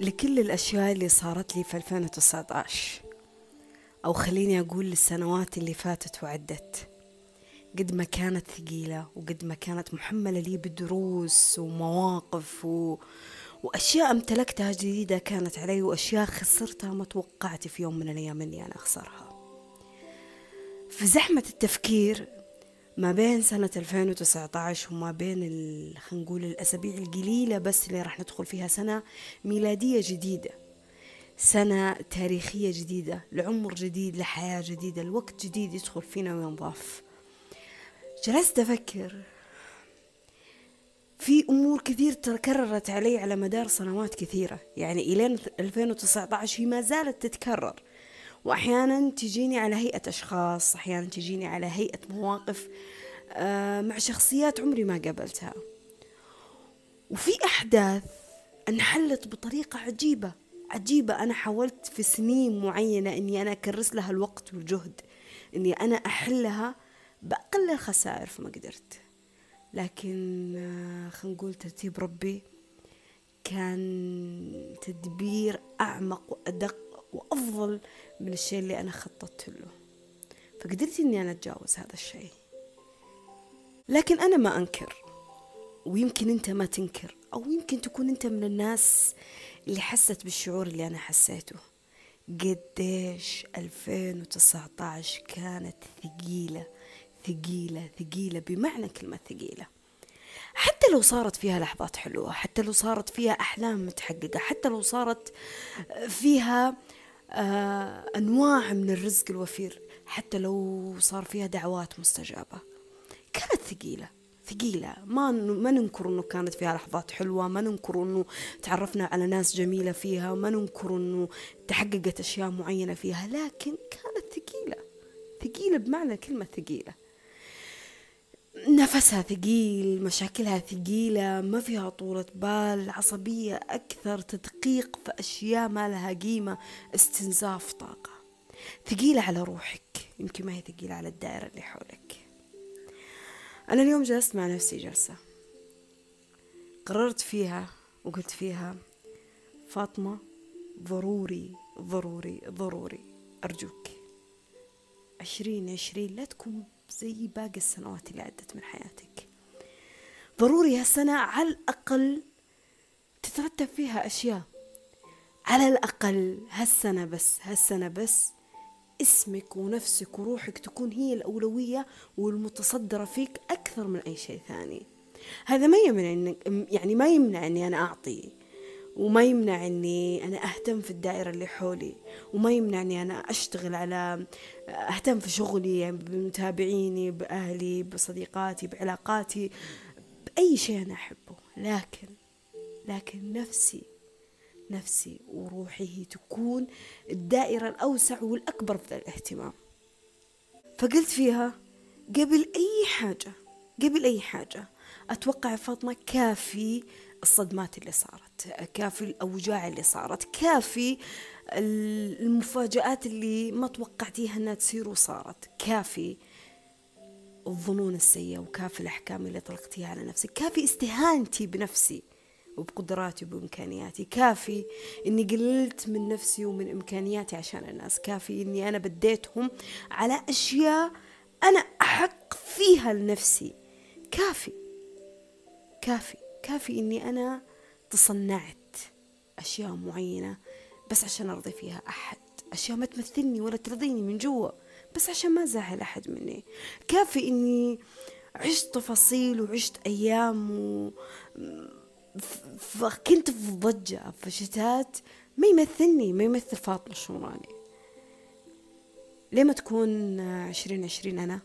لكل الأشياء اللي صارت لي في 2019 أو خليني أقول للسنوات اللي فاتت وعدت. قد ما كانت ثقيلة وقد ما كانت محملة لي بدروس ومواقف و... وأشياء امتلكتها جديدة كانت علي وأشياء خسرتها ما توقعت في يوم من الأيام أني أنا أخسرها. في زحمة التفكير ما بين سنة 2019 وما بين خلينا نقول الأسابيع القليلة بس اللي راح ندخل فيها سنة ميلادية جديدة. سنة تاريخية جديدة لعمر جديد لحياة جديدة الوقت جديد يدخل فينا وينضاف. جلست أفكر. في أمور كثير تكررت علي على مدار سنوات كثيرة. يعني إلين 2019 هي ما زالت تتكرر. وأحيانا تجيني على هيئة أشخاص أحيانا تجيني على هيئة مواقف آه، مع شخصيات عمري ما قابلتها. وفي أحداث انحلت بطريقة عجيبة عجيبة. أنا حاولت في سنين معينة أني أنا أكرس لها الوقت والجهد أني أنا أحلها بأقل الخسائر فما قدرت. لكن آه، خلينا نقول ترتيب ربي كان تدبير أعمق وأدق وأفضل من الشيء اللي أنا خططت له. فقدرت إني أنا أتجاوز هذا الشيء. لكن أنا ما أنكر ويمكن أنت ما تنكر أو يمكن تكون أنت من الناس اللي حست بالشعور اللي أنا حسيته. قديش 2019 كانت ثقيلة ثقيلة ثقيلة بمعنى كلمة ثقيلة. حتى لو صارت فيها لحظات حلوة حتى لو صارت فيها أحلام متحققة حتى لو صارت فيها أنواع من الرزق الوفير حتى لو صار فيها دعوات مستجابة. كانت ثقيلة ثقيلة. ما ما ننكر إنه كانت فيها لحظات حلوة ما ننكر إنه تعرفنا على ناس جميلة فيها ما ننكر إنه تحققت أشياء معينة فيها لكن كانت ثقيلة. ثقيلة بمعنى كلمة ثقيلة. نفسها ثقيل مشاكلها ثقيلة ما فيها طولة بال عصبية أكثر تدقيق في أشياء ما لها قيمة استنزاف طاقة. ثقيلة على روحك يمكن ما هي ثقيلة على الدائرة اللي حولك. أنا اليوم جلست مع نفسي جلسة. قررت فيها وقلت فيها فاطمة ضروري ضروري ضروري أرجوك. عشرين عشرين لا تكون. زي باقي السنوات اللي عدت من حياتك. ضروري هالسنة على الأقل تترتب فيها أشياء. على الأقل هالسنة بس هالسنة بس اسمك ونفسك وروحك تكون هي الأولوية والمتصدرة فيك أكثر من أي شيء ثاني. هذا ما يمنع يعني ما يمنع أني أنا أعطي وما يمنع إني أنا أهتم في الدائرة اللي حولي وما يمنع اني أنا أشتغل على أهتم في شغلي يعني بمتابعيني بأهلي بصديقاتي بعلاقاتي بأي شيء أنا أحبه. لكن لكن نفسي نفسي وروحي هي تكون الدائرة الأوسع والأكبر في الاهتمام. فقلت فيها قبل أي حاجة قبل أي حاجة أتوقع فاطمة كافي الصدمات اللي صارت كافي الأوجاع اللي صارت كافي المفاجآت اللي ما توقعتيها أنها تصير وصارت كافي الظنون السيئة وكافي الأحكام اللي طلقتيها على نفسك كافي استهانتي بنفسي وبقدراتي وبإمكانياتي كافي إني قللت من نفسي ومن إمكانياتي عشان الناس كافي إني أنا بديتهم على أشياء أنا أحق فيها لنفسي كافي كافي. كافي إني أنا تصنعت أشياء معينة بس عشان أرضي فيها أحد. أشياء ما تمثلني ولا ترضيني من جوا بس عشان ما زعل أحد مني. كافي إني عشت تفاصيل وعشت أيام و... كنت في ضجة في شتات ما يمثلني ما يمثل فاطمة الشمراني. ليه ما تكون عشرين عشرين أنا؟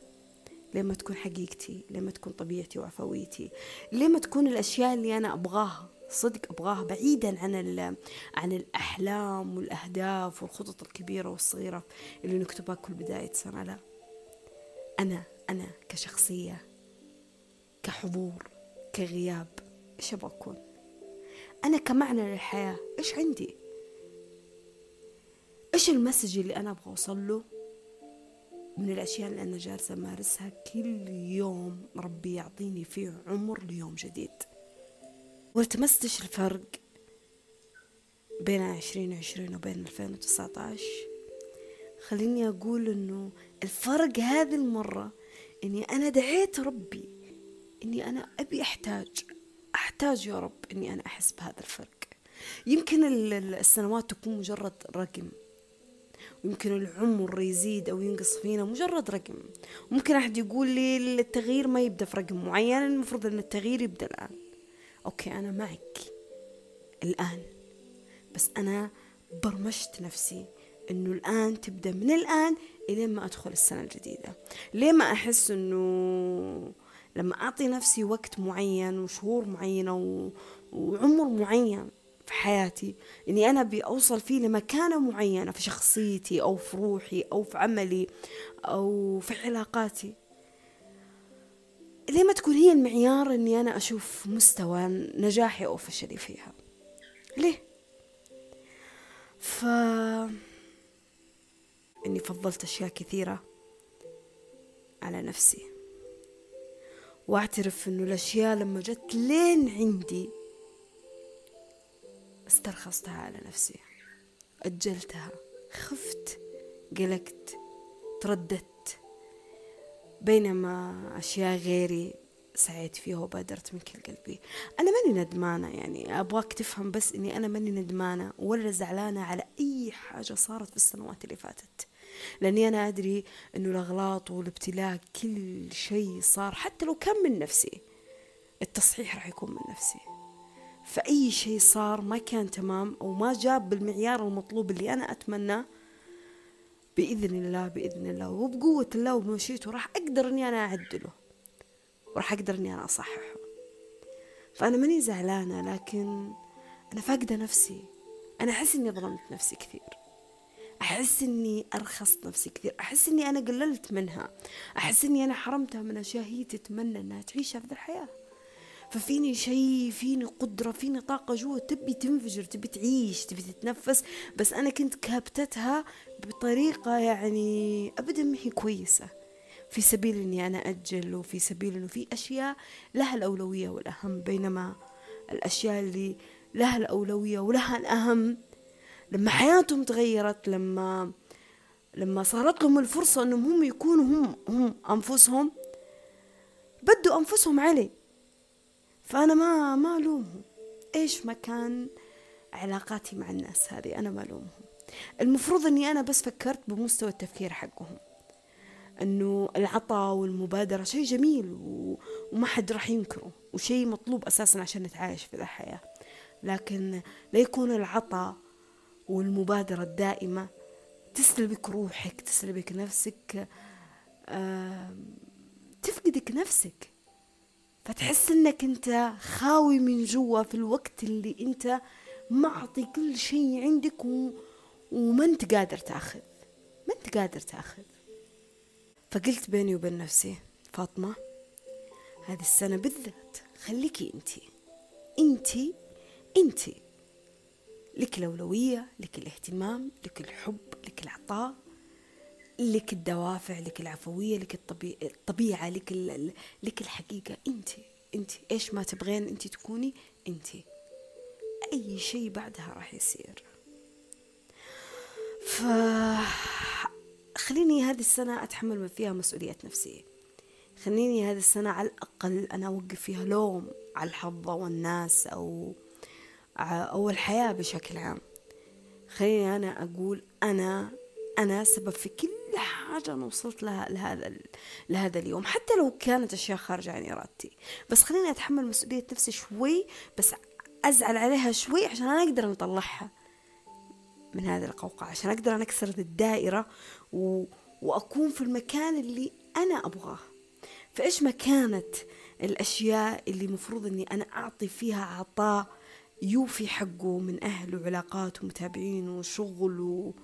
ليه ما تكون حقيقتي ليه ما تكون طبيعتي وعفويتي ليه ما تكون الأشياء اللي أنا أبغاها صدق أبغاها بعيدا عن عن الأحلام والأهداف والخطط الكبيرة والصغيرة اللي نكتبها كل بداية سنة لا. أنا أنا كشخصية كحضور كغياب إيش أبغى أكون؟ أنا كمعنى للحياة إيش عندي؟ إيش المسج اللي أنا أبغى أوصل له؟ من الأشياء اللي أنا جالسة أمارسها كل يوم ربي يعطيني فيه عمر ليوم جديد. والتمست إيش الفرق بين عشرين عشرين وبين ألفين وتسعة عشر خليني أقول إنه الفرق هذه المرة إني أنا دعيت ربي إني أنا أبي أحتاج أحتاج يا رب إني أنا أحس بهذا الفرق. يمكن السنوات تكون مجرد رقم. ويمكن العمر يزيد أو ينقص فينا مجرد رقم. ممكن أحد يقول لي التغيير ما يبدأ في رقم معين المفروض أن التغيير يبدأ الآن. أوكي أنا معك الآن. بس أنا برمجت نفسي إنه الآن تبدأ من الآن إلين ما أدخل السنة الجديدة. ليه ما أحس إنه لما أعطي نفسي وقت معين وشهور معينة. وعمر معين في حياتي إني أنا أبي أوصل فيه لمكانة معينة في شخصيتي أو في روحي أو في عملي أو في علاقاتي. ليه ما تكون هي المعيار إني أنا أشوف مستوى نجاحي أو فشلي فيها؟ ليه؟ ف إني فضلت أشياء كثيرة على نفسي. وأعترف إنه الأشياء لما جت لين عندي استرخصتها على نفسي. أجلتها. خفت. قلقت. ترددت. بينما أشياء غيري سعيت فيها وبادرت من كل قلبي. أنا ماني ندمانة يعني. أبغاك تفهم بس إني أنا ماني ندمانة ولا زعلانة على أي حاجة صارت في السنوات اللي فاتت. لأني أنا أدري إنه الأغلاط والابتلاء كل شيء صار حتى لو كان من نفسي. التصحيح راح يكون من نفسي. فأي شيء صار ما كان تمام أو ما جاب بالمعيار المطلوب اللي أنا أتمناه بإذن الله بإذن الله. وبقوة الله وبمشيته راح أقدر إني أنا أعدله وراح أقدر إني أنا أصححه. فأنا ماني زعلانة لكن أنا فاقدة نفسي. أنا أحس إني ظلمت نفسي كثير. أحس إني أرخصت نفسي كثير. أحس إني أنا قللت منها. أحس إني أنا حرمتها من أشياء هي تتمنى إنها تعيشها في الحياة. ففيني شيء فيني قدرة فيني طاقة جوا تبي تنفجر تبي تعيش تبي تتنفس. بس أنا كنت كابتتها بطريقة يعني أبدا ما هي كويسة. في سبيل إني أنا أجل وفي سبيل إنه في أشياء لها الأولوية والأهم. بينما الأشياء اللي لها الأولوية ولها الأهم لما حياتهم تغيرت لما لما صارت لهم الفرصة إنهم هم يكونوا هم هم أنفسهم بدوا أنفسهم علي. فأنا ما ما ألومهم. إيش ما كان علاقاتي مع الناس هذه؟ أنا ما ألومهم. المفروض أني أنا بس فكرت بمستوى التفكير حقهم. أنه العطاء والمبادرة شيء جميل و... وما حد راح ينكره وشيء مطلوب أساسا عشان نتعايش في الحياة. لكن لا يكون العطاء والمبادرة الدائمة تسلبك روحك تسلبك نفسك آه تفقدك نفسك. فتحس إنك أنت خاوي من جوا في الوقت اللي أنت معطي كل شيء عندك و... وما أنت قادر تاخذ. ما أنت قادر تاخذ. فقلت بيني وبين نفسي فاطمة هذه السنة بالذات خليكي انتي انتي انتي لك الأولوية لك الاهتمام لك الحب لك العطاء. لك الدوافع لك العفوية لك الطبيعة لك, لك الحقيقة. أنت أنت إيش ما تبغين أنت تكوني أنت. أي شيء بعدها راح يصير. ف خليني هذه السنة أتحمل فيها مسؤولية نفسية خليني هذه السنة على الأقل أنا أوقف فيها لوم على الحظ والناس أو أو الحياة بشكل عام. خليني أنا أقول أنا أنا سبب في كل حاجة أنا وصلت لها لهذا لهذا اليوم. حتى لو كانت أشياء خارجة عن إرادتي. بس خليني أتحمل مسؤولية نفسي شوي بس أزعل عليها شوي عشان أنا أقدر أطلعها من هذه القوقعة. عشان أقدر أنا أكسر الدائرة و... وأكون في المكان اللي أنا أبغاه. فإيش ما كانت الأشياء اللي مفروض أني أنا أعطي فيها عطاء يوفي حقه من أهل وعلاقات ومتابعين وشغل و...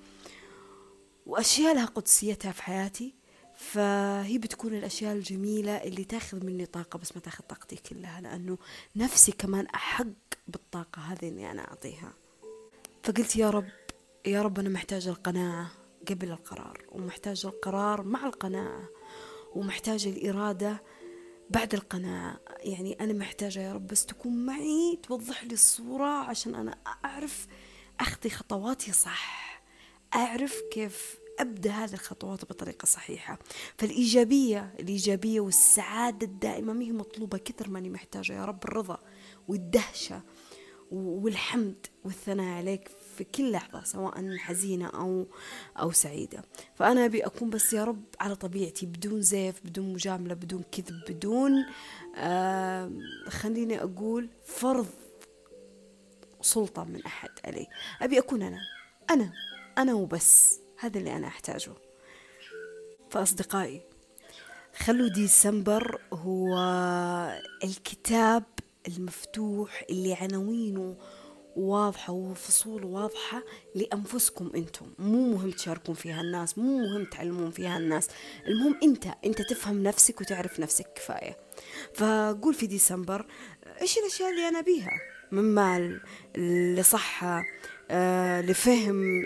وأشياء لها قدسيتها في حياتي فهي بتكون الأشياء الجميلة اللي تاخذ مني طاقة بس ما تاخذ طاقتي كلها لأنه نفسي كمان أحق بالطاقة هذه إني أنا أعطيها. فقلت يا رب يا رب أنا محتاجة القناعة قبل القرار ومحتاجة القرار مع القناعة ومحتاجة الإرادة بعد القناعة. يعني أنا محتاجة يا رب بس تكون معي توضح لي الصورة عشان أنا أعرف أخذي خطواتي صح أعرف كيف أبدأ هذه الخطوات بطريقة صحيحة. فالإيجابية الإيجابية والسعادة الدائمة ما هي مطلوبة كثر ماني محتاجة يا رب الرضا والدهشة والحمد والثناء عليك في كل لحظة سواء حزينة أو أو سعيدة. فأنا أبي أكون بس يا رب على طبيعتي بدون زيف بدون مجاملة بدون كذب بدون آه خليني أقول فرض سلطة من أحد علي. أبي أكون أنا أنا أنا وبس. هذا اللي أنا أحتاجه. فأصدقائي خلوا ديسمبر هو الكتاب المفتوح اللي عناوينه واضحة وفصول واضحة لأنفسكم أنتم. مو مهم تشاركون فيها الناس مو مهم تعلمون فيها الناس. المهم أنت أنت تفهم نفسك وتعرف نفسك كفاية. فقول في ديسمبر إيش الأشياء اللي أنا بيها؟ من مال لصحة آه لفهم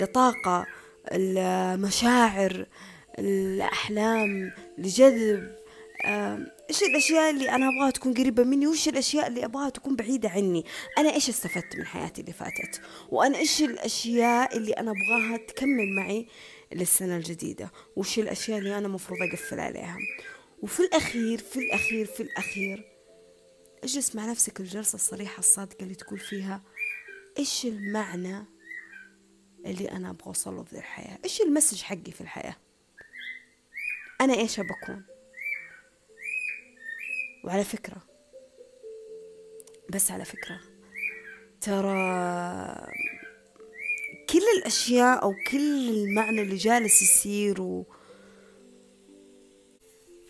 لطاقة المشاعر الأحلام لجذب إيش الأشياء اللي أنا أبغاها تكون قريبة مني؟ وإيش الأشياء اللي أبغاها تكون بعيدة عني؟ أنا إيش استفدت من حياتي اللي فاتت؟ وأنا إيش الأشياء اللي أنا أبغاها تكمل معي للسنة الجديدة؟ وإيش الأشياء اللي أنا مفروض أقفل عليها؟ وفي الأخير في الأخير في الأخير اجلس مع نفسك الجلسة الصريحة الصادقة اللي تقول فيها إيش المعنى اللي أنا أبغى أوصله في الحياة. إيش المسج حقي في الحياة؟ أنا إيش بكون؟ وعلى فكرة بس على فكرة ترى كل الأشياء أو كل المعنى اللي جالس يصير و...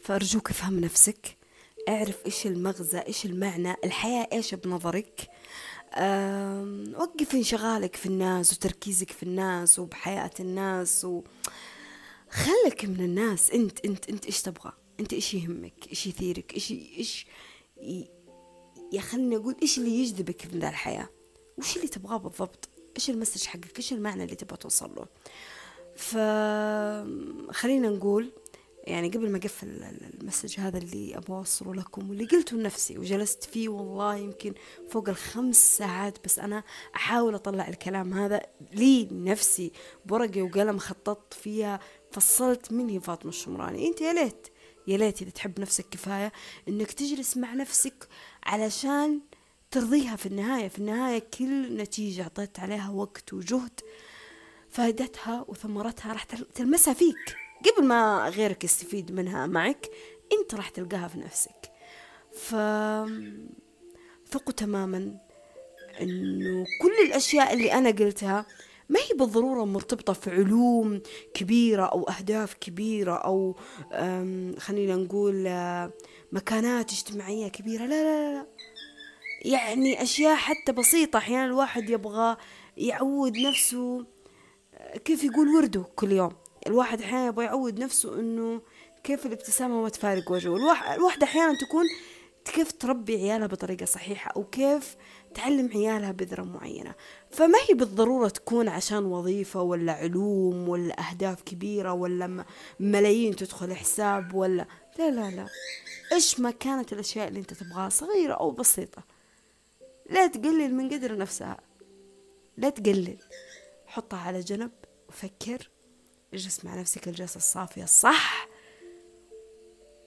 فأرجوك افهم نفسك اعرف إيش المغزى إيش المعنى الحياة إيش بنظرك؟ وقف انشغالك في الناس وتركيزك في الناس وبحياة الناس و... خلك من الناس. انت انت انت إيش تبغى؟ انت إيش يهمك؟ إيش يثيرك؟ إيش إيش يا خليني أقول إيش اللي يجذبك من ذا الحياة؟ وش اللي تبغاه بالضبط؟ إيش ال message حقك؟ إيش المعنى اللي تبغى توصل له؟ فخلينا نقول يعني قبل ما أقفل ال message هذا اللي أبغى أوصله لكم واللي قلته لنفسي وجلست فيه والله يمكن فوق الخمس ساعات بس أنا أحاول أطلع الكلام هذا لي نفسي بورقه وقلم خططت فيها فصلت من هي فاطمة الشمراني. أنت يا ليت يا ليت إذا تحب نفسك كفاية إنك تجلس مع نفسك علشان ترضيها في النهاية. في النهاية كل نتيجة أعطيت عليها وقت وجهد فائدتها وثمرتها راح تلمسها فيك. قبل ما غيرك يستفيد منها معك انت راح تلقاها في نفسك. ف ثقوا تماما إنه كل الأشياء اللي أنا قلتها ما هي بالضرورة مرتبطة في علوم كبيرة أو أهداف كبيرة أو خلينا نقول آه، مكانات اجتماعية كبيرة. لا لا لا. يعني أشياء حتى بسيطة أحيانا الواحد يبغى يعود نفسه آه، كيف يقول ورده كل يوم. الواحد أحيانا يبغى يعود نفسه إنه كيف الابتسامة ما تفارق وجهه. الواحد أحيانا تكون كيف تربي عيالها بطريقة صحيحة أو كيف تعلم عيالها بذرة معينة. فما هي بالضرورة تكون عشان وظيفة ولا علوم ولا أهداف كبيرة ولا ملايين تدخل حساب ولا لا لا لا. إيش ما كانت الأشياء اللي أنت تبغاها صغيرة أو بسيطة. لا تقلل من قدر نفسها. لا تقلل. حطها على جنب وفكر اجلس مع نفسك الجلسة الصافية الصح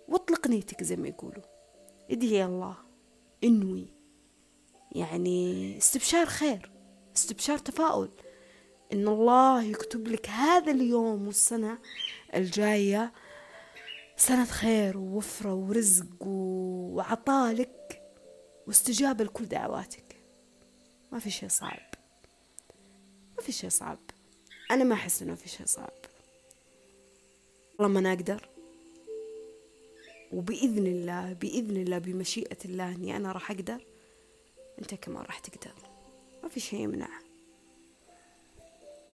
واطلق نيتك زي ما يقولوا. ادعي الله. انوي. يعني استبشار خير استبشار تفاؤل. إن الله يكتب لك هذا اليوم والسنة الجاية سنة خير ووفرة ورزق وعطاء لك واستجابة لكل دعواتك. ما في شيء صعب. ما في شيء صعب. أنا ما أحس إنه في شيء صعب. والله ما أنا وبإذن الله بإذن الله بمشيئة الله أني أنا راح أقدر. أنت كمان راح تقدر. ما في شيء يمنع